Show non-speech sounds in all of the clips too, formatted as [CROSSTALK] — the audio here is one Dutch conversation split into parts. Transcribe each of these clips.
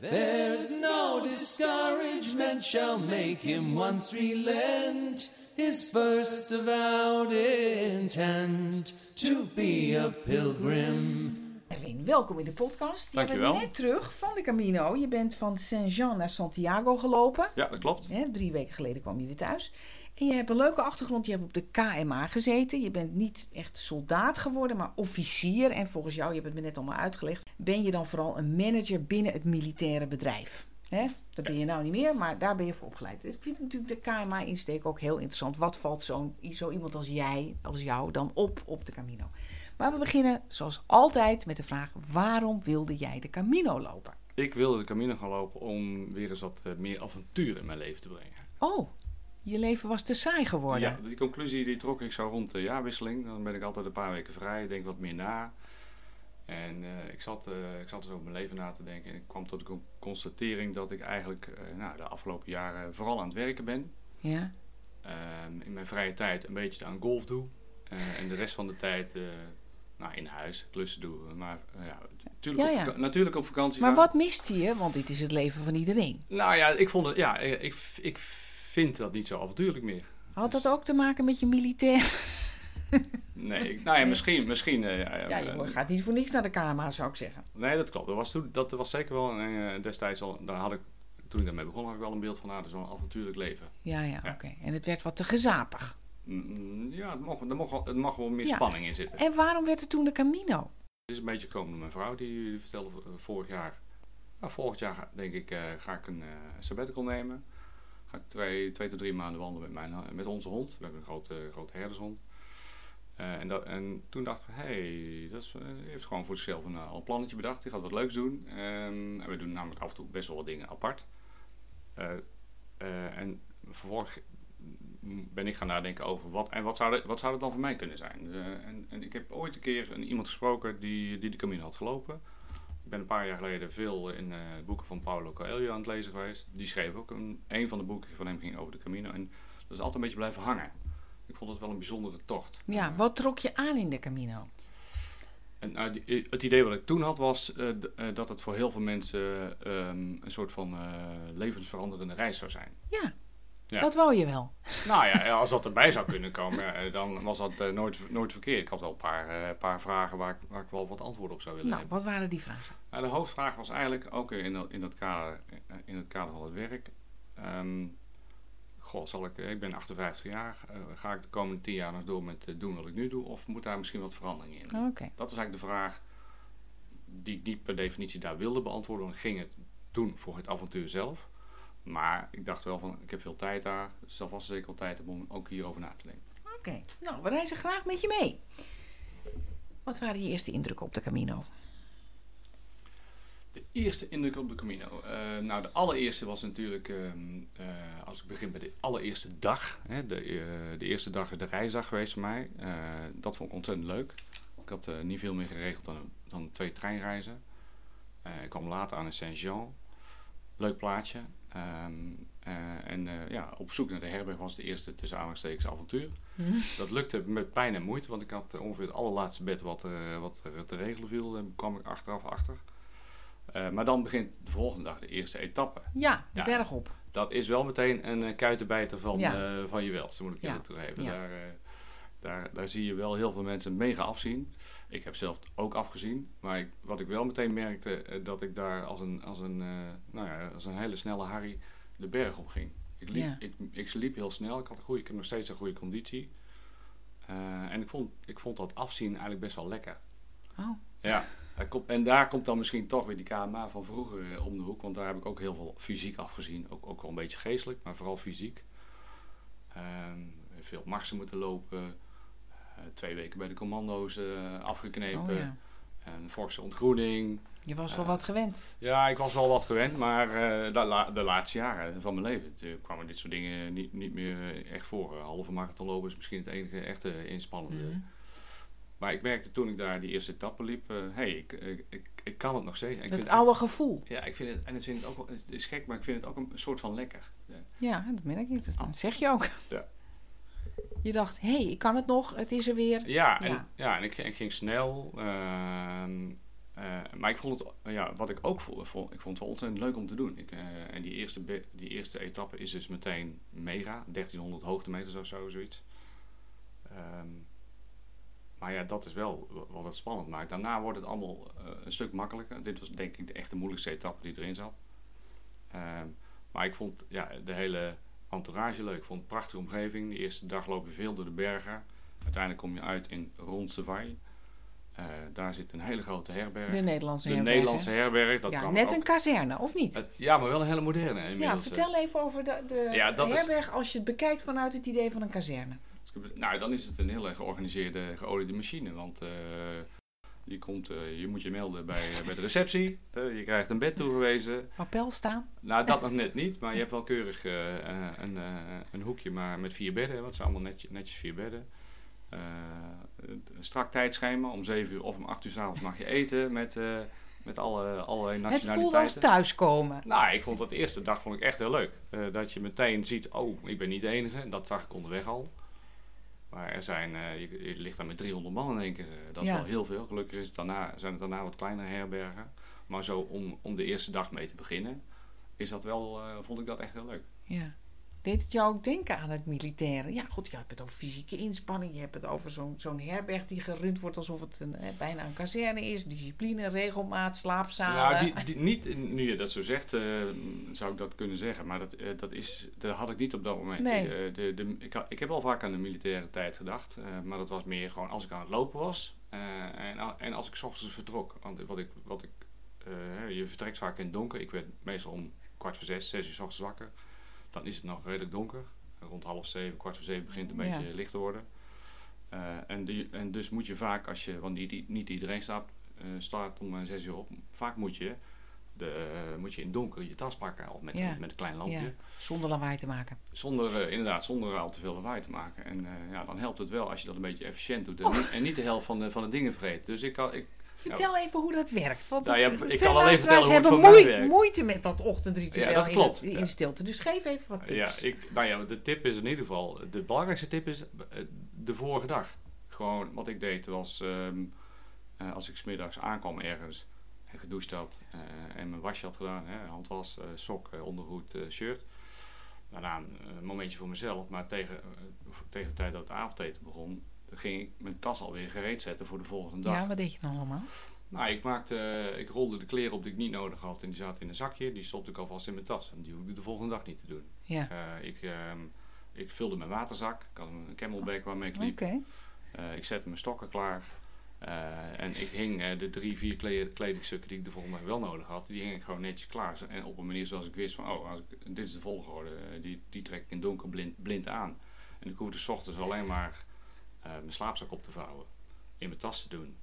There's no discouragement shall make him once relent his first avowed intent to be a pilgrim. Erwin, welkom in de podcast. Je Dankjewel. bent net terug van de Camino. Je bent van Saint-Jean naar Santiago gelopen. Ja, dat klopt. Drie weken geleden kwam je weer thuis. En je hebt een leuke achtergrond. Je hebt op de KMA gezeten. Je bent niet echt soldaat geworden, maar officier. En volgens jou, je hebt het me net allemaal uitgelegd, ben je dan vooral een manager binnen het militaire bedrijf. Hè? Dat ben je nou niet meer, maar daar ben je voor opgeleid. Dus ik vind natuurlijk de KMA-insteek ook heel interessant. Wat valt zo'n, zo iemand als jij, als jou, dan op op de Camino? Maar we beginnen zoals altijd met de vraag: waarom wilde jij de Camino lopen? Ik wilde de Camino gaan lopen om weer eens wat eh, meer avontuur in mijn leven te brengen. Oh, je leven was te saai geworden. Ja, die conclusie die trok ik zo rond de jaarwisseling. Dan ben ik altijd een paar weken vrij, denk wat meer na. En eh, ik, zat, eh, ik zat dus over mijn leven na te denken en ik kwam tot de con- constatering dat ik eigenlijk eh, nou, de afgelopen jaren vooral aan het werken ben. ja. Ehm, in mijn vrije tijd een beetje aan golf doe. En de rest van de tijd nou, in huis klussen doe. Maar ja, natuurlijk, Ja, op ja. natuurlijk op vakantie Maar gaan. wat miste je? Want dit is het leven van iedereen. Nou ja, ik vond het, ja, ik, ik vind dat niet zo avontuurlijk meer. Had dat ook te maken met je militair? [LAUGHS] Nee, ik- nou ja, misschien, misschien. eh, ja, Ja, eh, je gaat niet voor niks naar de KMA, zou ik zeggen. nee, dat klopt. Dat was, toen, dat was zeker wel eh, destijds al. Daar had ik, toen ik daarmee begon, had ik wel een beeld van, nou, wel een avontuurlijk leven. Ja, ja, Ja. oké. En het werd wat te gezapig. Mm, ja, het mag, er, mag, wel- het mag wel meer Ja. spanning in zitten. En waarom werd het toen de Camino? Het is een beetje gekomen door mijn vrouw, die, die vertelde vorig jaar. Nou, volgend jaar denk ik, ga ik een sabbatical nemen. Ga ik twee, twee tot drie maanden wandelen met, mijn, met onze hond. We hebben een grote, grote herdershond. Eh, en, dat, en toen dacht ik, hey, dat eh, heeft gewoon voor zichzelf een, eh, al plannetje bedacht. Die gaat wat leuks doen. Ehm, en we doen namelijk af en toe best wel wat dingen apart. En vervolgens ben ik gaan nadenken over wat, en wat zou, er- wat zou dan voor mij kunnen zijn. En, en ik heb ooit een keer een, iemand gesproken die, die de Camino had gelopen. Ik ben een paar jaar geleden veel in boeken van Paulo Coelho aan het lezen geweest. Die schreef ook een, een van de boeken van hem ging over de Camino. En dat is altijd een beetje blijven hangen. Ik vond het wel een bijzondere tocht. Ja, wat trok je aan in de Camino? en eh, het idee wat ik toen had was eh, eh, dat het voor heel veel mensen ehm, een soort van eh, levensveranderende reis zou zijn. Ja, Ja. dat wou je wel. Nou ja, [LAUGHS] als dat erbij zou kunnen komen, dan was dat nooit, nooit verkeerd. Ik had wel een paar, eh, paar vragen waar ik, waar ik wel wat antwoorden op zou willen Nou, hebben. wat waren die vragen? Nou, de hoofdvraag was eigenlijk ook in dat, in dat, kader, in het kader van het werk. ehm, goh, zal ik, ik ben 58 jaar. eh, ga ik de komende 10 jaar nog door met eh, doen wat ik nu doe? Of moet daar misschien wat verandering in? Dat was eigenlijk de vraag die ik niet per definitie daar wilde beantwoorden. Want ik ging het doen voor het avontuur zelf. Maar ik dacht wel van, ik heb veel tijd daar. Dus het zal vast zeker wel tijd hebben om ook hierover na te denken. Oké, nou, we reizen graag met je mee. Wat waren je eerste indrukken op de Camino? De eerste indruk op de Camino. Eh, nou, de allereerste was natuurlijk, ehm, eh, als ik begin bij de allereerste dag. Hè, de, eh, de eerste dag is de reisdag geweest voor mij. Dat vond ik ontzettend leuk. Ik had niet veel meer geregeld dan, dan twee treinreizen. Ik kwam later aan in Saint-Jean. Leuk plaatje. Ehm, eh, en ja, op zoek naar de herberg was de eerste tussen aanhalingstekens avontuur. Dat lukte met pijn en moeite, want ik had ongeveer het allerlaatste bed wat, wat er te regelen viel. Daar kwam ik achteraf achter. Eh, maar dan begint de volgende dag de eerste etappe. Ja, de Ja. berg op. Dat is wel meteen een uh, kuitenbijter van, Ja. eh, van je dat moet ik Ja. toegeven. Ja. Daar, daar, daar zie je wel heel veel mensen mega afzien. Ik heb zelf ook afgezien. Maar ik, wat ik wel meteen merkte, dat ik daar als een, als, een, nou ja, als een hele snelle Harry de berg op ging. Ik liep, ik, ik liep heel snel. Ik, had een goede, ik heb nog steeds een goede conditie. En ik vond, ik vond dat afzien eigenlijk best wel lekker. Oh, Ja, komt- en daar komt dan misschien toch weer die KMA van vroeger eh, om de hoek. Want daar heb ik ook heel veel fysiek afgezien. Ook, ook wel een beetje geestelijk, maar vooral fysiek. Ehm, veel marsen moeten lopen. eh, twee weken bij de commando's eh, afgeknepen. oh ja. Een forse ontgroening. Je was wel wat gewend. Ja, ik was wel wat gewend, maar de, la- de laatste jaren van mijn leven toen kwamen dit soort dingen niet, niet meer echt voor. Halve marathon lopen is misschien het enige echte inspannende. Mhm. Maar ik merkte toen ik daar die eerste etappe liep, hé, hey, ik, ik, ik, ik kan het nog steeds. En ik Het vind oude gevoel. Ja, ik vind het, en het, vind het ook wel, het is gek, maar ik vind het ook een soort van lekker. Ja. Ja, dat merk ik. Dat Ah. zeg je ook. Ja. Je dacht, hé, hey, ik kan het nog. Het is er weer. Ja, en, Ja. ja. en ik, ik ging snel. ehm, Eh, maar ik vond het, ja, wat ik ook vond, vond- ik vond het wel ontzettend leuk om te doen. Ik, eh, en die eerste, die eerste etappe is dus meteen mega, 1300 hoogtemeters of zo, zoiets. Ehm, maar ja, dat is wel wa- wat het spannend maakt. Daarna wordt het allemaal eh, een stuk makkelijker. Dit was denk ik de echte moeilijkste etappe die erin zat. Ehm, maar ik vond ja, de hele entourage leuk. Ik vond een prachtige omgeving. De eerste dag loop je veel door de bergen. Uiteindelijk kom je uit in Rondsewai. Eh daar zit een hele grote herberg. De Nederlandse De herberg, Nederlandse herberg. Dat ja, net ook- een kazerne, of niet? ja, maar wel een hele moderne ja, inmiddels. eh. vertel even over de, de Ja, is- herberg als je het bekijkt vanuit het idee van een kazerne. Nou, dan is het een hele georganiseerde, geoliede machine. Want eh, je, komt, eh, je moet je melden bij, bij de receptie. Eh, je krijgt een bed toegewezen. Papel staan. Nou, dat nog net niet. Maar je hebt wel keurig eh, eh, een, eh, een hoekje maar met vier bedden. Want het zijn allemaal netjes, netjes vier bedden. Eh, een strak tijdschema. Om 7 uur of om 8 uur s'avonds mag je eten met, eh, met alle, allerlei Het nationaliteiten. voelde als thuiskomen. Nou, ik vond dat de eerste dag vond ik echt heel leuk. Eh, dat je meteen ziet, oh, ik ben niet de enige. Dat zag ik onderweg al. Maar er zijn, eh, je, je ligt daar met 300 man in één keer. Eh, dat is Ja. wel heel veel. Gelukkig is het daarna, zijn het daarna wat kleinere herbergen. Maar zo om, om de eerste dag mee te beginnen, is dat wel, eh, vond ik dat echt heel leuk. Ja. Deed het jou ook denken aan het militaire? Ja, goed, je hebt het over fysieke inspanning. Je hebt het over zo'n zo'n herberg die gerund wordt alsof het een, eh, bijna een kazerne is. Discipline, regelmaat, slaapzalen. Nou, die, die- niet, nu je dat zo zegt, eh, zou ik dat kunnen zeggen. Maar dat, eh, dat, is, dat had ik niet op dat moment. Nee. Eh, de, de, ik, ik heb wel vaak aan de militaire tijd gedacht. maar dat was meer gewoon als ik aan het lopen was. en, en als ik 's ochtends vertrok. Want wat ik, wat ik, je vertrekt vaak in het donker. Ik werd meestal om kwart voor zes, zes uur 's ochtends wakker. Dan is het nog redelijk donker. Rond half zeven, kwart voor zeven begint het een Ja. beetje licht te worden. Eh, en, die, en dus moet je vaak, als je, want niet, niet iedereen staat, staat om eh, zes uur op. Vaak moet je, de, moet je in het donker je tas pakken, al met, Ja. met een klein lampje. Ja, zonder lawaai te maken. Zonder, inderdaad, zonder al te veel lawaai te maken. En ja, dan helpt het wel als je dat een beetje efficiënt doet. En, niet, en niet de helft van de, van de dingen vreet. Dus ik, kan, ik, Vertel even hoe dat werkt. Want Nou ja, ik kan alleen vertellen hoe het hebben voor mij moei- werkt. moeite met dat ochtendritueel Ja, dat in, klopt. in Ja. stilte. Dus geef even wat ja, tips. ik, nou ja, de tip is in ieder geval, de belangrijkste tip is eh, de vorige dag. Gewoon wat ik deed was, ehm, eh, als ik smiddags aankwam ergens en gedoucht had eh, en mijn wasje had gedaan, hè, handwas, eh, sok, eh, ondergoed, eh, shirt. Daarna een, eh, momentje voor mezelf, maar tegen, eh, tegen de tijd dat het avondeten begon, ging ik mijn tas alweer gereed zetten voor de volgende dag. Ja, wat deed je dan allemaal? Nou, ik, maakte, ik rolde de kleren op die ik niet nodig had en die zaten in een zakje. Die stopte ik alvast in mijn tas en die hoefde ik de volgende dag niet te doen. Ja, Eh, ik, ehm, ik vulde mijn waterzak, ik had een camelback waarmee ik liep. oké. Eh, ik zette mijn stokken klaar. Eh, en ik hing de drie, vier kle- kledingstukken die ik de volgende dag wel nodig had, die hing ik gewoon netjes klaar. En op een manier zoals ik wist van, oh, als ik, dit is de volgorde, die, die trek ik in donker blind, blind aan. En ik hoefde s ochtends alleen maar mijn slaapzak op te vouwen, in mijn tas te doen,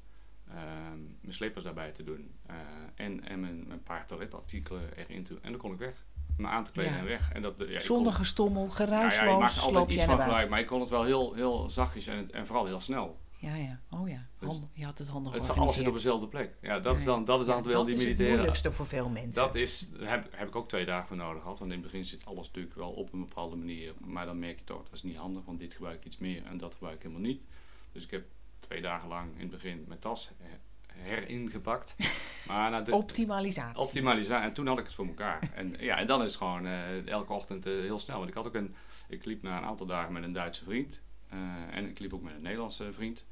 ehm, mijn slippers daarbij te doen eh, en, en mijn, mijn paar toiletartikelen erin te En dan kon ik weg. Me aan te kleden Ja. en weg. En dat, ja, Zonder kon- gestommel, nou ja, je geruisloos, maakt altijd iets van gebruik, maar ik kon het wel heel, heel zachtjes en, en vooral heel snel. Ja, ja. Oh ja. Dus- Hand- je had het handig Het alles zit op dezelfde plek. Ja, dat is dan, dat is dan ja, wel dat die is het militaire. moeilijkste voor veel mensen. Dat is, daar heb, heb ik ook twee dagen voor nodig gehad. Want in het begin zit alles natuurlijk wel op een bepaalde manier. Maar dan merk je toch, dat is niet handig, want dit gebruik ik iets meer en dat gebruik ik helemaal niet. Dus ik heb twee dagen lang in het begin mijn tas her- heringepakt. [LAUGHS] maar na de Optimalisatie. optimalisatie, en toen had ik het voor elkaar. En ja, en dan is het gewoon eh, elke ochtend eh, heel snel. Want ik had ook een, ik liep na een aantal dagen met een Duitse vriend. eh, en ik liep ook met een Nederlandse vriend.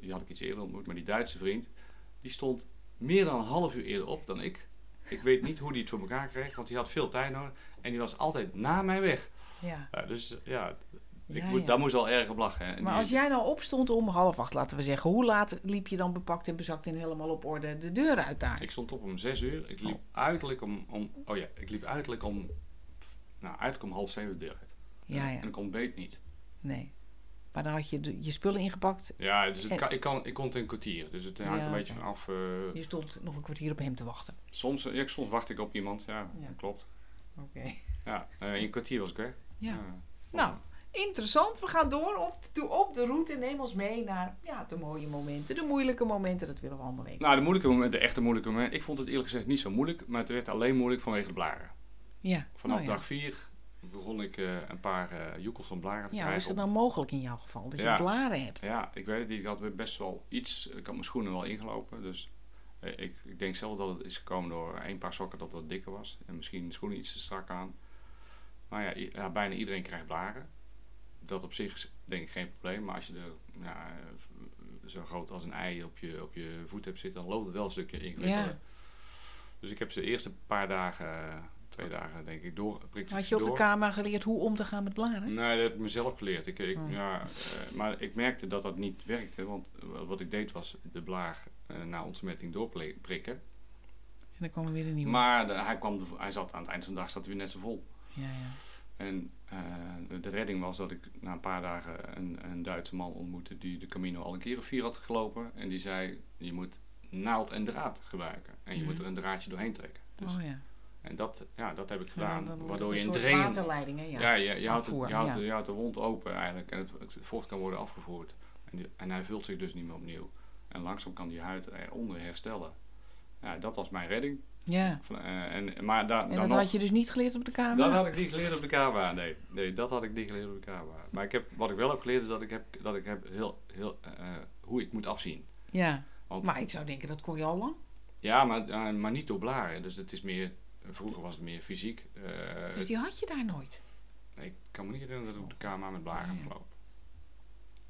Die had ik iets eerder ontmoet, maar die Duitse vriend, die stond meer dan een half uur eerder op dan ik. Ik weet niet hoe die het voor elkaar kreeg, want die had veel tijd nodig. En die was altijd na mij weg. ja. Dus ja, ik Ja, moet, ja. daar moest wel erg op lachen. hè. Maar die- als jij nou opstond om half acht, laten we zeggen, hoe laat liep je dan bepakt en bezakt en helemaal op orde de deur uit daar? Ik stond op om zes uur. Ik liep uiterlijk om, om, oh ja, ik liep uiterlijk om, nou uiterlijk om half zeven de deur uit. Ja, ja. En ik ontbeet niet. Nee. Maar dan had je de- je spullen ingepakt. Ja, dus het kan, ik, kan, ik kon het in een kwartier. Dus het hangt Ja, een beetje oké. vanaf. eh, Je stond nog een kwartier op hem te wachten. soms, ja, soms wacht ik op iemand. Ja, Ja. klopt. Oké. Ja, eh, in een kwartier was ik weg. Ja. Nou, interessant. We gaan door op de, op de route. Neem ons mee naar ja, de mooie momenten, de moeilijke momenten. Dat willen we allemaal weten. Nou, de moeilijke momenten, de echte moeilijke momenten. Ik vond het eerlijk gezegd niet zo moeilijk. Maar het werd alleen moeilijk vanwege de blaren. Ja. Vanaf Oh, dag vier begon ik eh, een paar eh joekels van blaren te Ja, krijgen. is dat nou mogelijk in jouw geval? Dat je Ja. blaren hebt. Ja, ik weet het niet. Ik had best wel iets. Ik had mijn schoenen wel ingelopen. Dus Eh, ik, ik denk zelf dat het is gekomen door één paar sokken dat wat dikker was. En misschien schoenen iets te strak aan. Maar ja, ja, bijna iedereen krijgt blaren. Dat op zich is denk ik geen probleem. Maar als je er ja, zo groot als een ei op je, op je voet hebt zitten, dan loopt het wel een stukje ingewikkelder. Ja. Dus ik heb ze de eerste paar dagen, twee dagen denk ik, door. Had je op door. de kamer geleerd hoe om te gaan met blaren? Nee, dat heb ik mezelf geleerd. Ik, ik, Oh. ja, eh, maar ik merkte dat dat niet werkte. Want eh, wat ik deed was de blaar eh, na ontsmetting doorprikken. En dan kwam er weer een nieuwe. Maar de- hij, kwam, hij zat aan het eind van de dag zat hij weer net zo vol. Ja, ja. En de- de redding was dat ik na een paar dagen een, een Duitse man ontmoette die de Camino al een keer of vier had gelopen. En die zei, je moet naald en draad gebruiken. En je Mhm. moet er een draadje doorheen trekken. Dus, oh ja. En dat, ja, dat heb ik gedaan. waardoor je een drain... Ja. Ja, je, je, houdt, het- je, houdt, je houdt de wond open eigenlijk en het, het vocht kan worden afgevoerd. En, die- en hij vult zich dus niet meer opnieuw. En langzaam kan die huid eronder herstellen. Ja, dat was mijn redding. Ja. Van, eh, en, maar En dat nog- had je dus niet geleerd op de kamer? dat had ik niet geleerd op de KWA, nee. Nee, dat had ik niet geleerd op de KWA. Maar ik heb, wat ik wel heb geleerd is dat ik heb, dat ik heb heel, heel, eh, hoe ik moet afzien. Ja. Want, Maar ik zou denken, dat kon je al lang. Ja, maar, eh, maar niet door blaren. Dus het is meer, vroeger was het meer fysiek. eh, Dus die had je daar nooit. nee, ik kan me niet herinneren dat ik op de KWA met blaren heb Ja. gelopen.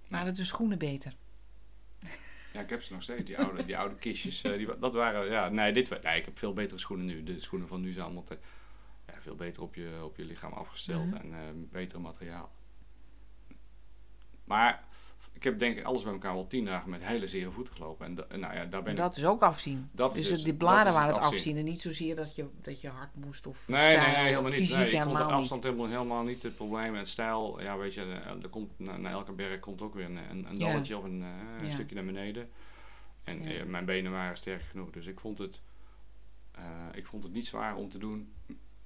Waren de schoenen beter? Ja, ik heb ze nog steeds, die oude, die oude kistjes. eh, die, dat waren, ja, nee, dit, nee, ik heb veel betere schoenen nu. De schoenen van nu zijn allemaal te, ja, veel beter op je, op je lichaam afgesteld Mhm. en eh betere materiaal. Maar ik heb denk ik alles bij elkaar wel tien dagen met hele zere voeten gelopen. En da- nou ja, daar ben ik... Dat is ook afzien. Dat is dus dus- het- die bladen is waren het afzien. afzien. En niet zozeer dat je, dat je hard moest of Nee, stijl, nee, nee, helemaal niet. Fysiek Nee, ik vond de afstand helemaal, helemaal niet het probleem. En stijl, ja, weet je, eh, er komt, na, elke berg komt ook weer een, een, een Ja. dalletje of een, eh, een Ja. stukje naar beneden. En Ja. eh, mijn benen waren sterk genoeg. Dus ik vond het, ik vond het niet zwaar om te doen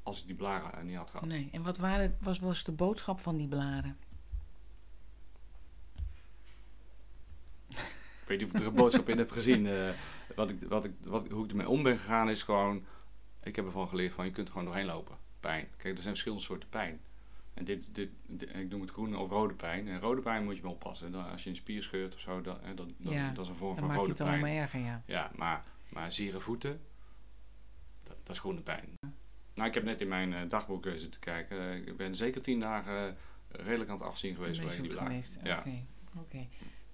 als ik die blaren niet had gehad. Nee. En wat waren, was, was de boodschap van die blaren? Weet niet of ik er een boodschap in heb gezien. eh, wat ik, wat ik, wat, hoe ik ermee om ben gegaan is gewoon... Ik heb ervan geleerd van je kunt er gewoon doorheen lopen. Pijn. Kijk, er zijn verschillende soorten pijn. En dit, dit, dit- ik noem het groene of rode pijn. En rode pijn moet je wel oppassen. Dan, als je een spier scheurt of zo, dan, dat, dat, Ja, dat is een vorm Dan van maak je rode het allemaal pijn. erger, ja. Ja, maar, maar zere voeten, dat, dat is groene pijn. Nou, ik heb net in mijn eh, dagboek eh, zitten kijken. Ik ben zeker tien dagen eh, redelijk aan het afzien geweest vanwege die geweest. Ja. Oké. Oké.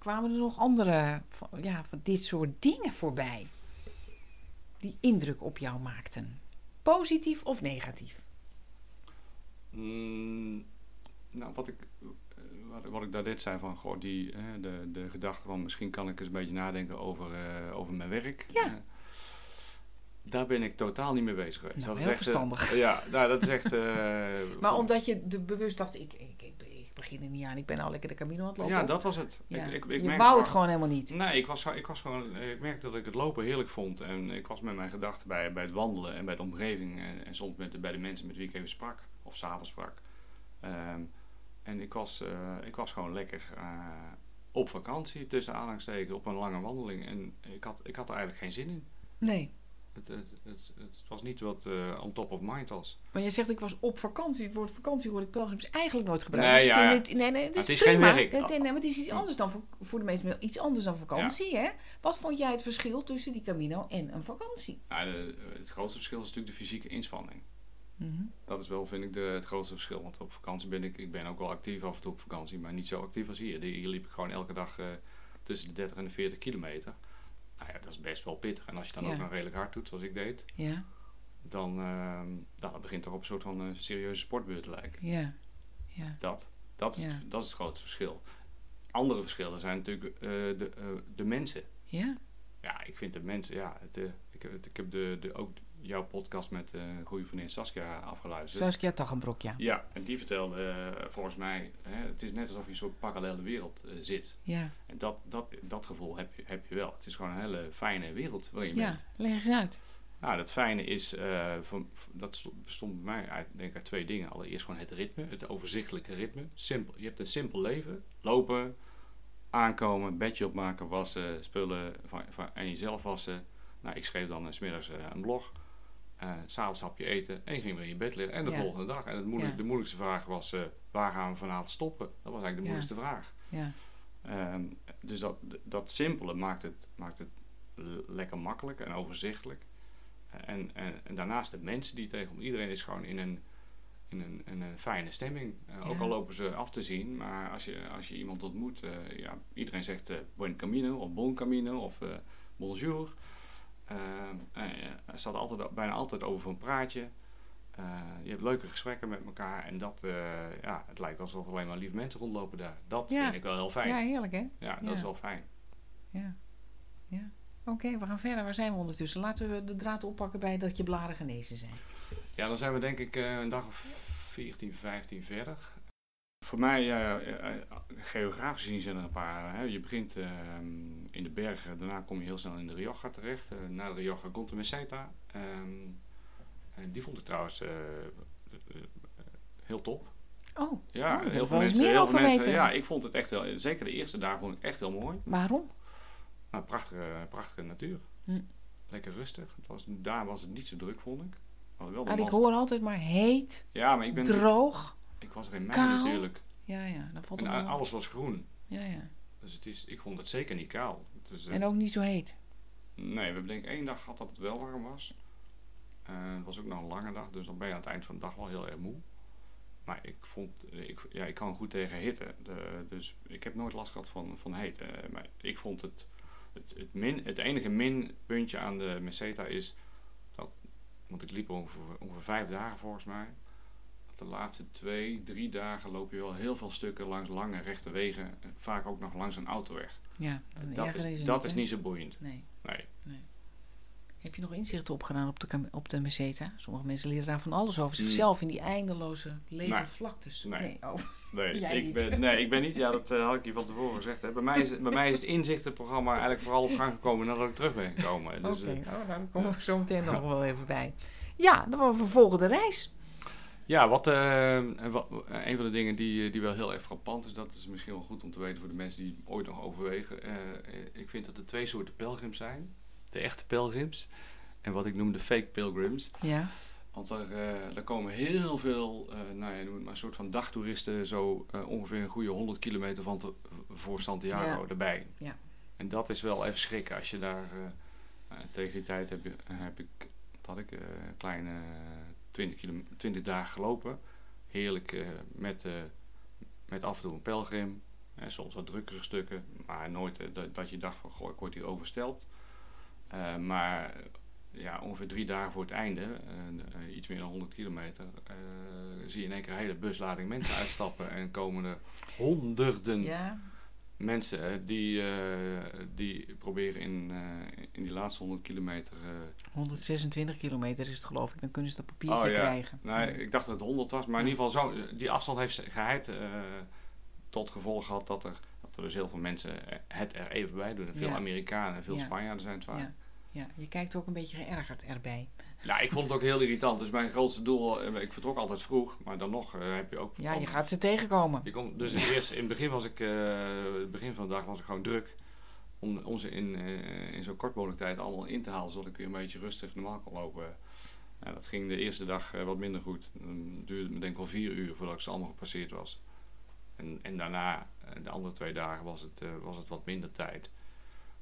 Kwamen er nog andere, ja, van dit soort dingen voorbij? Die indruk op jou maakten? Positief of negatief? Mm, nou, wat ik, eh, wat, wat ik daar net zei van, goh, die, hè, de, de gedachte van misschien kan ik eens een beetje nadenken over, eh, over mijn werk. Ja. Eh, daar ben ik totaal niet mee bezig geweest. Nou, dat is heel echt, eh, verstandig. ja, nou, dat is echt... [LAUGHS] Maar omdat je de bewust dacht, ik, ik begin er niet aan, ik ben al lekker de Camino aan het lopen. Ja, dat was het. Ja. Ik, ik, ik je wou het gewoon helemaal niet. Nee, ik, was, ik, was gewoon, eh, ik merkte dat ik het lopen heerlijk vond. En ik was met mijn gedachten bij, bij het wandelen en bij de omgeving. En, en soms met bij de mensen met wie ik even sprak. Of s'avonds sprak. Ehm, en ik was, eh, ik was gewoon lekker eh, op vakantie, tussen aanhalingstekens, op een lange wandeling. En ik had, ik had er eigenlijk geen zin in. Nee. Het, het, het, het was niet wat eh, on top of mind was. Maar jij zegt, ik was op vakantie. Het woord vakantie hoor ik pelgrims eigenlijk nooit gebruikt. Nee, Dus ja, dit- nee, nee, het is, het is prima. geen werk. Het, nee, maar het is iets anders dan voor, voor de meesten iets anders dan vakantie. Hè? Wat vond jij het verschil tussen die Camino en een vakantie? Nou, de- het grootste verschil is natuurlijk de fysieke inspanning. Mhm. Dat is wel, vind ik, de, het grootste verschil. Want op vakantie ben ik, ik ben ook wel actief af en toe op vakantie, maar niet zo actief als hier. Hier liep ik gewoon elke dag eh, tussen de 30 en de 40 kilometer. Nou ja, dat is best wel pittig. En als je dan Ja. ook nog redelijk hard doet, zoals ik deed, Ja, dan, ehm dan begint toch op een soort van eh, serieuze sportbeurt te lijken. ja, ja. Dat, dat, is, Ja. het, dat is het grootste verschil. Andere verschillen zijn natuurlijk eh, de, eh, de mensen. Ja, Ja, ik vind de mensen, ja, het, ik, heb- ik heb de, de, ook jouw podcast met uh, goede vriendin Saskia afgeluisterd. Saskia Taggenbrok, ja. Ja, en die vertelde eh, volgens mij, hè, het is net alsof je in een soort parallele wereld eh, zit. Ja, En dat, dat, dat gevoel heb je, heb je wel. Het is gewoon een hele fijne wereld waarin je ja. bent. leg eens uit. Nou, dat fijne is, van, dat sto- bestond bij mij uit, denk ik, uit twee dingen. Allereerst gewoon het ritme, het overzichtelijke ritme. Simpel, je hebt een simpel leven. Lopen, aankomen, bedje opmaken, wassen, spullen van, van, en jezelf wassen. Nou, ik schreef dan uh, smiddags een blog. Uh, S'avonds hapje eten en ging weer in je bed liggen. En de Ja. volgende dag. En het moeilijk, Ja. de moeilijkste vraag was, uh, waar gaan we vanavond stoppen? Dat was eigenlijk de moeilijkste vraag. Ja, Ehm, dus dat, dat simpele maakt het, maakt het lekker makkelijk en overzichtelijk. En, en, en daarnaast de mensen die tegen iedereen is gewoon in een, in een, in een fijne stemming. Eh, Ook al lopen ze af te zien, maar als je, als je iemand ontmoet, eh, ja, iedereen zegt eh, buen camino of bon camino of eh, bonjour. Eh, eh, er staat altijd, bijna altijd over een praatje. Eh, je hebt leuke gesprekken met elkaar en dat, ja, het lijkt alsof alleen maar lieve mensen rondlopen daar. Dat Ja. vind ik wel heel fijn. Ja, heerlijk hè? dat Ja. is wel fijn. Ja. ja. Oké, we gaan verder. Waar zijn we ondertussen? Laten we de draad oppakken bij dat je blaren genezen zijn. Ja, dan zijn we denk ik een dag of 14, 15 verder. Voor mij, eh, eh, geografisch gezien zijn er een paar. Hè. Je begint eh, in de bergen, daarna kom je heel snel in de Rioja terecht. Eh, na de Rioja komt de Meseta. Ehm, en die vond ik trouwens heel top. Oh, Ja, Oh, wil heel veel mensen. meer Heel veel mensen weten. ja, ik vond het echt heel. Zeker de eerste dagen vond ik echt heel mooi. waarom? Nou, prachtige, prachtige natuur. Hm. Lekker rustig. Het was, daar was het niet zo druk, vond ik. Maar wel Nou, ik hoor altijd maar heet, Ja, maar ik ben. droog. Ik was er in mei Kaal. natuurlijk. Ja, ja, valt En wel op. alles was groen. Ja, ja. Dus het is, ik vond het zeker niet kaal. Dus, eh, En ook niet zo heet. Nee, we hebben denk ik één dag gehad dat het wel warm was. Eh, het was ook nog een lange dag, dus dan ben je aan het eind van de dag wel heel erg moe. Maar ik vond, eh, ik, ja, ik kan goed tegen hitte. De, dus ik heb nooit last gehad van, van hitte. Eh, maar ik vond het, het, het, min, het enige minpuntje aan de Meseta is dat, want ik liep ongeveer, ongeveer vijf dagen volgens mij. De laatste twee, drie dagen loop je wel heel veel stukken langs lange rechte wegen. eh, Vaak ook nog langs een autoweg. Ja, Dat is, dat hè? is niet zo boeiend. Nee. Nee. Heb je nog inzichten opgedaan op de, op de meseta? Sommige mensen leren daar van alles over Hmm. zichzelf in die eindeloze lege Nee. vlaktes. Nee. oh. [LAUGHS] Nee, Jij ik niet. ben, nee, ik ben niet. Ja, dat eh, had ik je van tevoren gezegd. Hè. Bij, mij is, bij mij is het inzichtenprogramma eigenlijk vooral op gang gekomen nadat ik terug ben gekomen. Dus, Oké, eh, oh, nou, daar komen we zo meteen nog wel even bij. Ja, dan vervolgen de reis. Ja, wat, eh, en wat, een van de dingen die, eh, die wel heel erg frappant is, dat is misschien wel goed om te weten voor de mensen die ooit nog overwegen. Eh, eh, ik vind dat er twee soorten pelgrims zijn. De echte pelgrims en wat ik noem de fake pilgrims. Ja. Want er, eh, er komen heel veel, eh nou ja, noem het maar een soort van dagtoeristen, zo eh, ongeveer een goede 100 kilometer van te- voor Santiago Ja. erbij. Ja. En dat is wel even schrikken als je daar, eh, eh, tegen die tijd heb, je, heb ik, wat had ik, eh, een kleine 20, kilo, 20 dagen gelopen. Heerlijk eh, met, eh, met af en toe een pelgrim, soms wat drukkere stukken, maar nooit eh, dat, dat je dacht van, goh, ik word hier oversteld. Maar ja, ongeveer drie dagen voor het einde, iets meer dan 100 kilometer, zie je in één keer een hele buslading mensen uitstappen en komen er honderden Ja. Mensen die, eh, die proberen in, eh, in die laatste 100 kilometer. eh, 126 kilometer is het geloof ik. Dan kunnen ze dat papiertje oh ja, krijgen. nee, ik dacht dat het 100 was, maar in ieder geval zo, die afstand heeft geheid. eh, tot gevolg gehad dat er, dat er dus heel veel mensen het er even bij doen. Veel Ja. Amerikanen, veel Ja. Spanjaarden zijn het vaak. Ja. je kijkt ook een beetje geërgerd erbij. Ja, ik vond het ook heel irritant. Dus mijn grootste doel, eh, ik vertrok altijd vroeg, maar dan nog eh, heb je ook... Ja, van- je gaat ze tegenkomen. Je komt, dus eerst, in het begin was ik, eh, het begin van de dag was ik gewoon druk. Om, om ze in, in zo kort mogelijk tijd allemaal in te halen, zodat ik weer een beetje rustig normaal kon lopen. Ja, dat ging de eerste dag wat minder goed. Dan duurde het me denk ik wel vier uur voordat ik ze allemaal gepasseerd was. En, en daarna, de andere twee dagen, was het, was het wat minder tijd.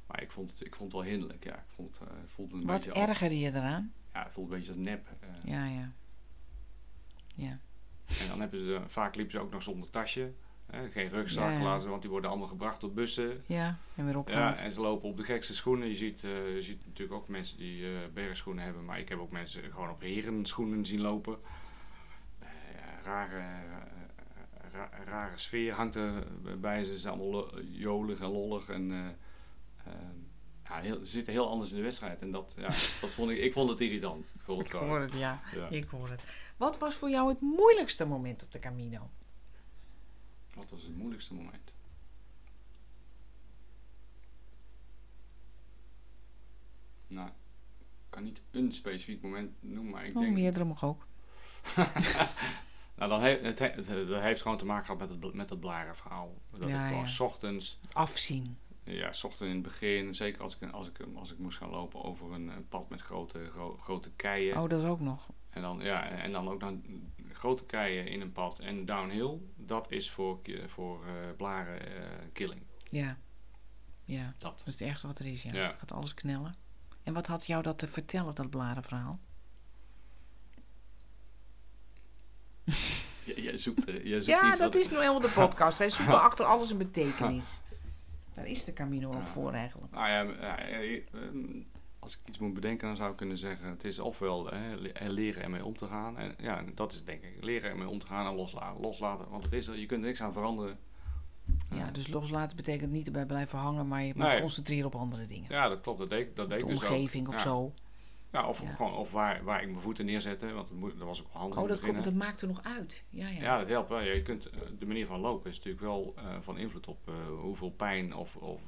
Maar ik vond het, ik vond het wel hinderlijk, ja. Ik vond, het, eh, ik vond het een Wat beetje ergerde je eraan? ja, het voelde een beetje als nep. eh. Ja, ja. Ja. En dan hebben ze, vaak liepen ze ook nog zonder tasje. hè, geen rugzak Ja, ja. laten want die worden allemaal gebracht tot bussen. Ja, en weer Ja, opgehaald. en ze lopen op de gekste schoenen. Je ziet, eh, je ziet natuurlijk ook mensen die eh bergschoenen hebben, maar ik heb ook mensen gewoon op herenschoenen zien lopen. Eh, ja, rare, eh, ra- rare sfeer hangt er bij ze. Ze zijn allemaal jolig en lollig en eh, eh, ja, heel, ze zitten heel anders in de wedstrijd. En dat, ja, [LAUGHS] dat vond ik, ik vond het irritant. Ik vond het Ik gewoon. hoor het, ja. Ja. Ik hoor het. Wat was voor jou het moeilijkste moment op de Camino? Wat was het moeilijkste moment? Nou, ik kan niet een specifiek moment noemen, maar ik Oh, denk... meerdere mag ook. [LAUGHS] nou, dan heeft, het, he- het, dat heeft gewoon te maken gehad met het, met het. Dat Ja, ik gewoon ja. s ochtends, Afzien. Ja, s ochtends in het begin, zeker als ik, als ik, als ik moest gaan lopen over een, eh, pad met grote, gro- grote keien. Oh, dat is ook nog. En dan, ja, en dan ook dan grote keien in een pad en downhill. Dat is voor, voor eh blaren eh, killing. Ja. Ja, Dat. dat is het ergste wat er is, ja. Ja. Gaat alles knellen. En wat had jou dat te vertellen, dat blarenverhaal? [LAUGHS] J- Jij zoekt, er- jij zoekt Ja, iets dat wat- is nou helemaal de [LAUGHS] podcast. Wij zoeken achter alles een betekenis. Daar is de Camino ook voor eigenlijk. Nou ja, eh, ehm, als ik iets moet bedenken, dan zou ik kunnen zeggen: het is ofwel hè, le- leren ermee om te gaan. En ja, dat is denk ik leren ermee om te gaan en loslaten. Loslaten, want het is er, je kunt er niks aan veranderen. Ja, dus loslaten betekent niet erbij blijven hangen, maar je moet Nee. concentreren op andere dingen. Ja, dat klopt. Dat deed, dat deed de ik dus ook. omgeving of Ja. zo. Ja, of, Ja. Gewoon, of waar, waar ik mijn voeten neerzette, want dat, moet, dat was ook wel handig Oh, dat, komt, dat maakt er nog uit. Ja, ja. Ja, dat helpt wel. Ja, Je kunt, eh, de manier van lopen is natuurlijk wel eh, van invloed op eh, hoeveel pijn of, of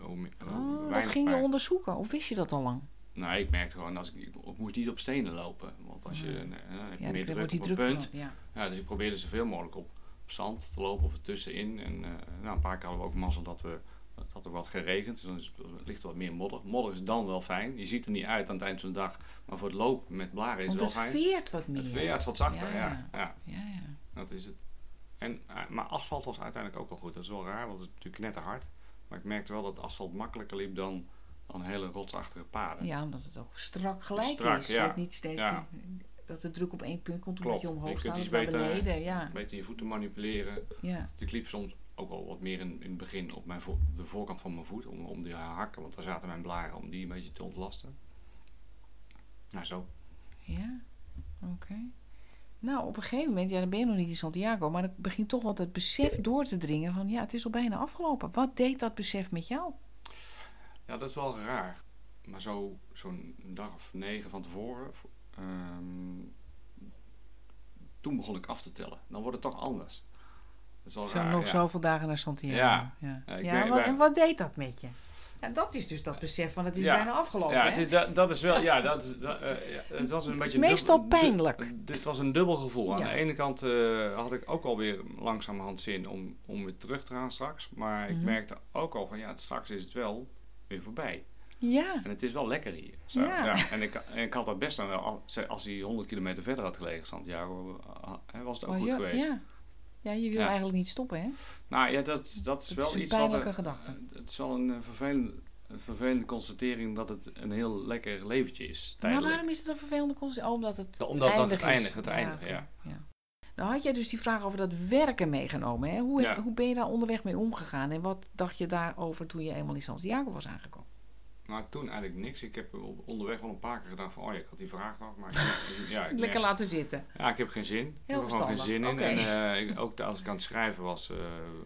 hoe, Oh, dat ging je onderzoeken, of wist je dat al lang? Nou, ik merkte gewoon, als ik, moest niet op stenen lopen. Want als je, heb je Ja, meer druk op druk punt. van. Ja. Dus ik probeerde zoveel mogelijk op, op zand te lopen of ertussenin. En nou, een paar keer hadden we ook mazzel dat we dat had er wat geregend. Dus dan is, ligt er wat meer modder. Modder is dan wel fijn. Je ziet er niet uit aan het eind van de dag. Maar voor het lopen met blaren is het het wel fijn. veert wat meer. Het veert het wat zachter, Ja, ja. ja. Dat is het. En, eh, maar asfalt was uiteindelijk ook wel goed. Dat is wel raar, want het is natuurlijk knetterhard. Maar ik merkte wel dat asfalt makkelijker liep dan, dan hele rotsachtige paden. Ja, omdat het ook strak gelijk Strak, is. ja. Je hebt niet steeds Ja. dat de druk op één punt komt Klopt. omdat je omhoog of naar beter- beneden. Ja, Beter je voeten manipuleren. ja. Ik liep soms ook wel wat meer in, in het begin op mijn vo- de voorkant van mijn voet. Om, om die hakken, want daar zaten mijn blaren, om die een beetje te ontlasten. Nou, zo. ja. oké. Nou, op een gegeven moment, ja, dan ben je nog niet in Santiago, maar dan begint toch wel het besef door te dringen van, ja, het is al bijna afgelopen. Wat deed dat besef met jou? Ja, dat is wel raar. Maar zo, zo'n dag of negen van tevoren, ehm, toen begon ik af te tellen. Dan wordt het toch anders. Dat is wel Zo raar, nog ja. zoveel dagen naar Santiago. Ja. ja. Ja, ik Ja, ben- wat- ben- en wat deed dat met je? Ja, dat is dus dat besef van, het is Ja. bijna afgelopen, Ja, het, is, dat, dat is wel, ja, dat is, dat, eh, ja, het was een beetje... meestal dubbel- pijnlijk. dit was een dubbel gevoel. Aan Ja. de ene kant eh, had ik ook alweer langzamerhand zin om, om weer terug te gaan straks. Maar ik Mhm. merkte ook al van, ja, straks is het wel weer voorbij. Ja, En het is wel lekker hier. Zo, Ja. ja. En, ik, en ik had dat best dan wel, als- als hij 100 kilometer verder had gelegen, Santiago, eh, was het ook was goed je- geweest. Ja. Ja, je wil Ja. eigenlijk niet stoppen, hè? Nou ja, dat, dat is Dat wel is iets wat... pijnlijke er- gedachte. Het is wel een, eh, vervelende, een vervelende constatering dat het een heel lekker leventje is. Maar Tijdelijk. waarom is het een vervelende constatering? Oh, omdat het Ja, omdat dat eindig het is. eindigt, het eindigt, oké, ja. Nou had jij dus die vraag over dat werken meegenomen. Hè? Hoe, Ja. hoe ben je daar onderweg mee omgegaan? En wat dacht je daarover toen je eenmaal in Santiago was aangekomen? Maar toen eigenlijk niks. Ik heb onderweg wel een paar keer gedacht van, oh ja, ik had die vraag nog. Maar ik, [LAUGHS] ja, ik, Lekker laten zitten. ja, ik heb geen zin. Ik Heel heb er gewoon geen zin in. En eh, ik- ook als ik aan het schrijven was, eh,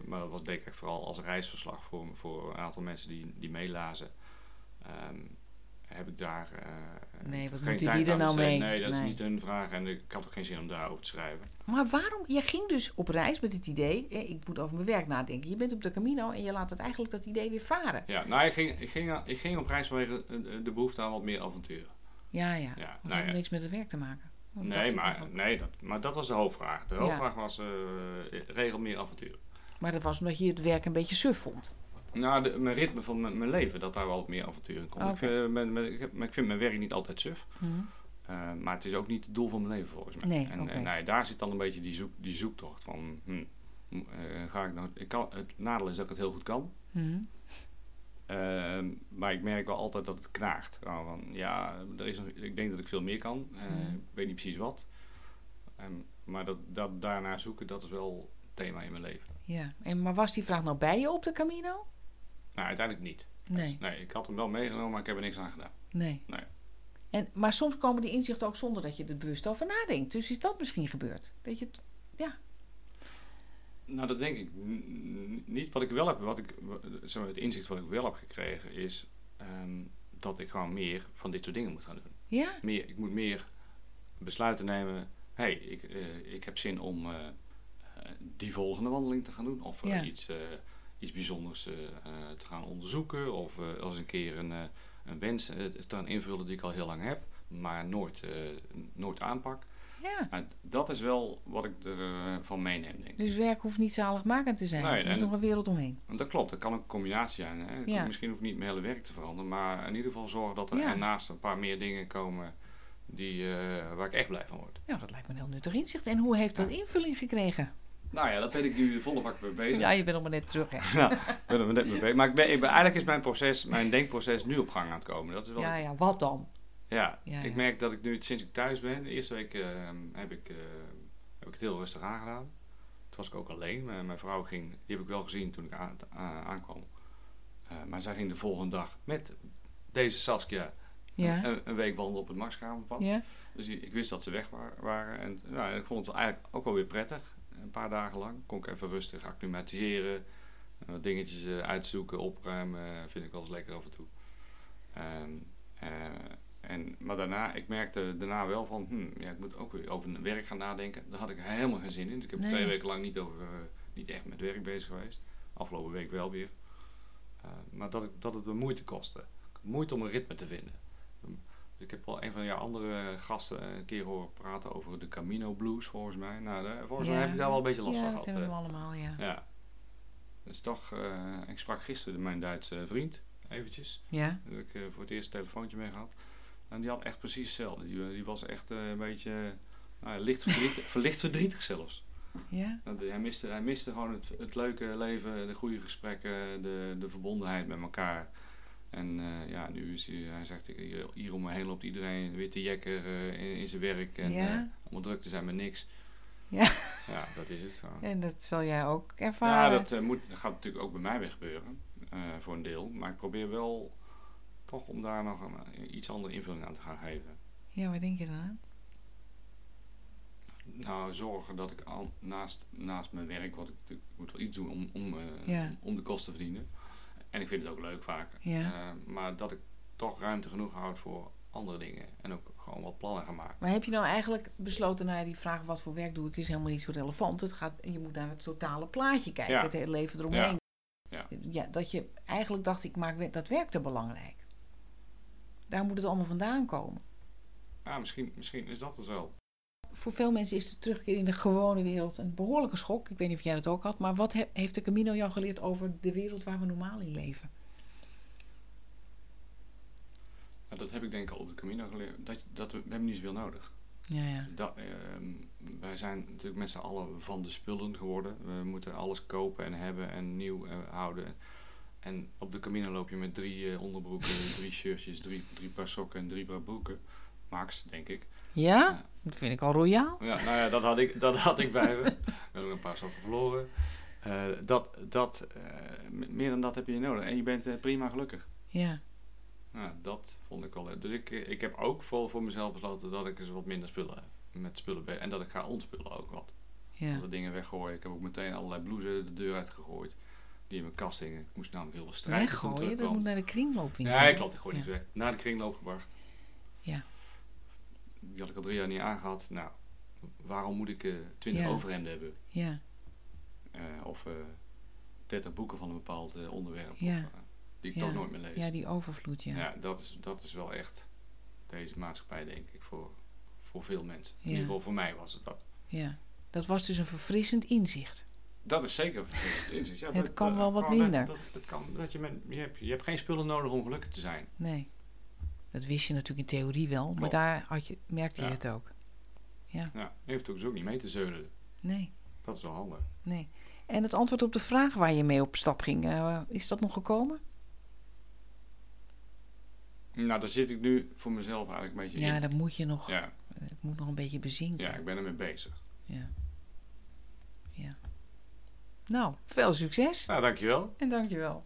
maar dat was denk ik vooral als reisverslag voor, voor een aantal mensen die, die meelazen. ehm, heb ik daar eh, Nee, wat geen tijd die er nou mee? Nee, dat Nee. is niet hun vraag en ik had ook geen zin om daarover te schrijven. Maar waarom? Je ging dus op reis met het idee, ik moet over mijn werk nadenken. Je bent op de Camino en je laat het eigenlijk dat idee weer varen. Ja, nou, ik ging, ik ging, ik ging op reis vanwege eh, de behoefte aan wat meer avontuur. Ja, ja. Ja, Dat nou had ja. niks met het werk te maken. Dat Nee, maar, nee dat, maar dat was de hoofdvraag. De Ja. hoofdvraag was eh, regel meer avontuur. maar dat was omdat je het werk een beetje suf vond. Nou, de, mijn ritme van mijn, mijn leven, dat daar wel wat meer avontuur in komt. Ik, eh, ben- ben- ik, heb- maar ik vind mijn werk niet altijd suf. Hm. Eh, maar het is ook niet het doel van mijn leven volgens mij. Nee, en oké. en nee, daar zit dan een beetje die, zoek, die zoektocht van... Hm, hm, eh, ga ik nou, ik kan, het nadeel is dat ik het heel goed kan. Hm. Ehm, maar ik merk wel altijd dat het knaagt. Nou, van, ja, er is nog, ik denk dat ik veel meer kan. Mhm. Ik weet niet precies wat. Ehm, maar dat, dat daarna zoeken, dat is wel het thema in mijn leven. Ja. En, maar was die vraag nou bij je op de Camino? Nou, uiteindelijk niet. Nee. Nee, ik had hem wel meegenomen, maar ik heb er niks aan gedaan. Nee. Nee. En, maar soms komen die inzichten ook zonder dat je er bewust over nadenkt. Dus is dat misschien gebeurd? Dat je ja. Nou, dat denk ik niet. Wat ik wel heb, wat ik, zeg maar, het inzicht wat ik wel heb gekregen, is ehm, dat ik gewoon meer van dit soort dingen moet gaan doen. Ja? Meer, ik moet meer besluiten nemen. Hé, hey, ik, eh, ik heb zin om eh, eh, die volgende wandeling te gaan doen. Of Ja. iets, iets bijzonders eh, eh, te gaan onderzoeken. Of eh, als een keer een, een wens te gaan invullen die ik al heel lang heb, maar nooit, nooit aanpak. Ja. Nou, dat is wel wat ik ervan van meeneem, denk ik. Dus werk hoeft niet zaligmakend te zijn. Nee, er is nog een wereld omheen. En Dat klopt, dat kan een combinatie zijn. Hè? Ja. Misschien hoeft niet mijn hele werk te veranderen, maar in ieder geval zorgen dat er Ja. ernaast een paar meer dingen komen die, waar ik echt blij van word. Nou, dat lijkt me een heel nuttig inzicht. En hoe heeft dat invulling gekregen? Nou ja, daar ben ik nu volle bak mee bezig. Ja, je bent nog maar net terug, hè? [LAUGHS] Ja, ik ben er net mee bezig. Maar ik ben, ik ben, eigenlijk is mijn proces, mijn denkproces nu op gang aan het komen. Dat is wel, Ja, ja, wat dan? ja, Ja, ik merk dat ik nu, sinds ik thuis ben, de eerste week eh, heb, ik, eh, heb ik het heel rustig aangedaan. Toen was ik ook alleen. Mijn, mijn vrouw ging, die heb ik wel gezien toen ik aan, aankwam. Eh, maar zij ging de volgende dag met deze Saskia Ja? een, een week wandelen op het Marskamerpad. Ja? Dus die- ik wist dat ze weg wa- waren. En nou, ik vond het eigenlijk ook wel weer prettig. Een paar dagen lang kon ik even rustig acclimatiseren. eh, Wat dingetjes eh, uitzoeken, opruimen. Vind ik wel eens lekker af en toe. Ehm, eh, en, maar daarna, ik merkte daarna wel van, hm, ja, ik moet ook weer over werk gaan nadenken. Daar had ik helemaal geen zin in. Dus ik heb Nee. twee weken lang niet, over, niet echt met werk bezig geweest. Afgelopen week wel weer. Eh, maar dat, ik, dat het me moeite kostte. Moeite om een ritme te vinden. Dus ik heb wel een van jouw andere gasten een keer horen praten over de Camino Blues, volgens mij. Nou, daar- volgens mij Ja. heb ik daar wel een beetje last ja, van dat gehad. hebben we eh. allemaal, ja. Ja. Dat is toch, eh, ik sprak gisteren mijn Duitse vriend, eventjes. Ja? Daar heb ik eh, voor het eerst een telefoontje mee gehad. En die had echt precies hetzelfde. Die, die was echt een beetje, nou, ja, licht verdrietig, [LAUGHS] verlicht verdrietig zelfs. Ja? Hij, miste, hij miste gewoon het, het leuke leven, de goede gesprekken, de, de verbondenheid met elkaar. En eh, ja, nu is hij, hij zegt, hier, hier om me heen loopt iedereen weer te jekker eh, in, in zijn werk. En Ja. eh, allemaal druk te zijn met niks. Ja. Ja, dat is het gewoon. En dat zal jij ook Ja, ervaren. dat, eh, moet, dat gaat natuurlijk ook bij mij weer gebeuren. voor een deel. Maar ik probeer wel toch om daar nog een, iets andere invulling aan te gaan geven. Ja, waar denk je dan aan? Nou, zorgen dat ik al, naast, naast mijn werk, wat ik, ik moet wel iets doen om, om, Ja. om de kosten te verdienen. En ik vind het ook leuk vaak. Ja. Eh, maar dat ik toch ruimte genoeg houd voor andere dingen. En ook gewoon wat plannen ga maken. Maar heb je nou eigenlijk besloten, nou ja, die vraag wat voor werk doe ik is helemaal niet zo relevant. Het gaat, je moet naar het totale plaatje kijken, Ja. het hele leven eromheen. Ja. Ja, dat je eigenlijk dacht, ik maak dat werk te belangrijk. Daar moet het allemaal vandaan komen. Ja, misschien, misschien is dat het wel. Voor veel mensen is de terugkeer in de gewone wereld een behoorlijke schok. Ik weet niet of jij dat ook had, maar wat he- heeft de Camino jou geleerd over de wereld waar we normaal in leven? Ja, dat heb ik denk ik al op de Camino geleerd. Dat, dat we, we hebben niet zoveel nodig. Ja, ja. Dat, ehm, wij zijn natuurlijk met z'n allen van de spullen geworden. We moeten alles kopen en hebben en nieuw eh, houden. En op de Camino loop je met drie eh, onderbroeken, drie shirtjes, drie, drie paar sokken en drie paar broeken. Max, denk ik. Ja? Dat vind ik al royaal. Ja, nou ja, dat had ik, dat had ik bij me. We hebben een paar sokken verloren. Eh, dat, dat, eh, meer dan dat heb je nodig. En je bent eh, prima gelukkig. Ja. Nou, dat vond ik wel leuk. Dus ik, ik heb ook voor, voor mezelf besloten dat ik eens wat minder spullen heb. Met spullen ben. En dat ik ga ontspullen ook wat. Ja. Alle dingen weggooien. Ik heb ook meteen allerlei blouses de deur uitgegooid. Die in mijn kast hingen. Ik moest namelijk heel veel ik Weggooien, dat moet naar de kringloopwinkel. Ja, klopt. Ik gooi Ja. niks weg. Naar de kringloop gebracht. Ja. Die had ik al drie jaar niet aangehad. Nou, waarom moet ik eh 20 Ja. overhemden hebben? Ja. Eh, of eh 30 boeken van een bepaald onderwerp. Of, die ik toch nooit meer lees. ja, die overvloed, ja. Ja, dat, is, dat is wel echt deze maatschappij, denk ik, voor, voor veel mensen. In ieder geval voor mij was het dat. Ja. Dat was dus een verfrissend inzicht. Dat is zeker een [LAUGHS] inzicht. Ja, Het dat- kan wel wat dat- minder. Dat, dat kan, dat je, met, je, hebt, je hebt geen spullen nodig om gelukkig te zijn. Nee. Dat wist je natuurlijk in theorie wel, maar Klopt. daar had je, merkte je Ja. het ook. Ja, je hoeft ook dus ook niet mee te zeulen. Nee, Dat is wel handig. nee. En het antwoord op de vraag waar je mee op stap ging, eh, is dat nog gekomen? Nou, daar zit ik nu voor mezelf eigenlijk een beetje Ja, in. dat moet je nog, Ja, het moet nog een beetje bezinken. ja, ik ben ermee bezig. Ja. ja. Nou, veel succes Nou, dankjewel. en dankjewel.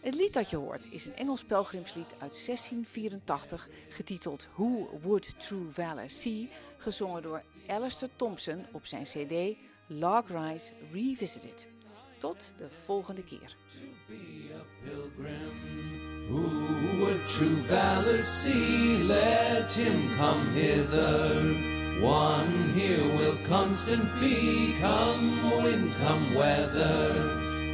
Het lied dat je hoort is een Engels pelgrimslied uit 1684, getiteld Who Would True Valor See, gezongen door Alistair Thompson op zijn CD Log Rise Revisited. Tot de volgende keer. Who would true valor? Let him come hither. One here will constant be, come wind, come weather.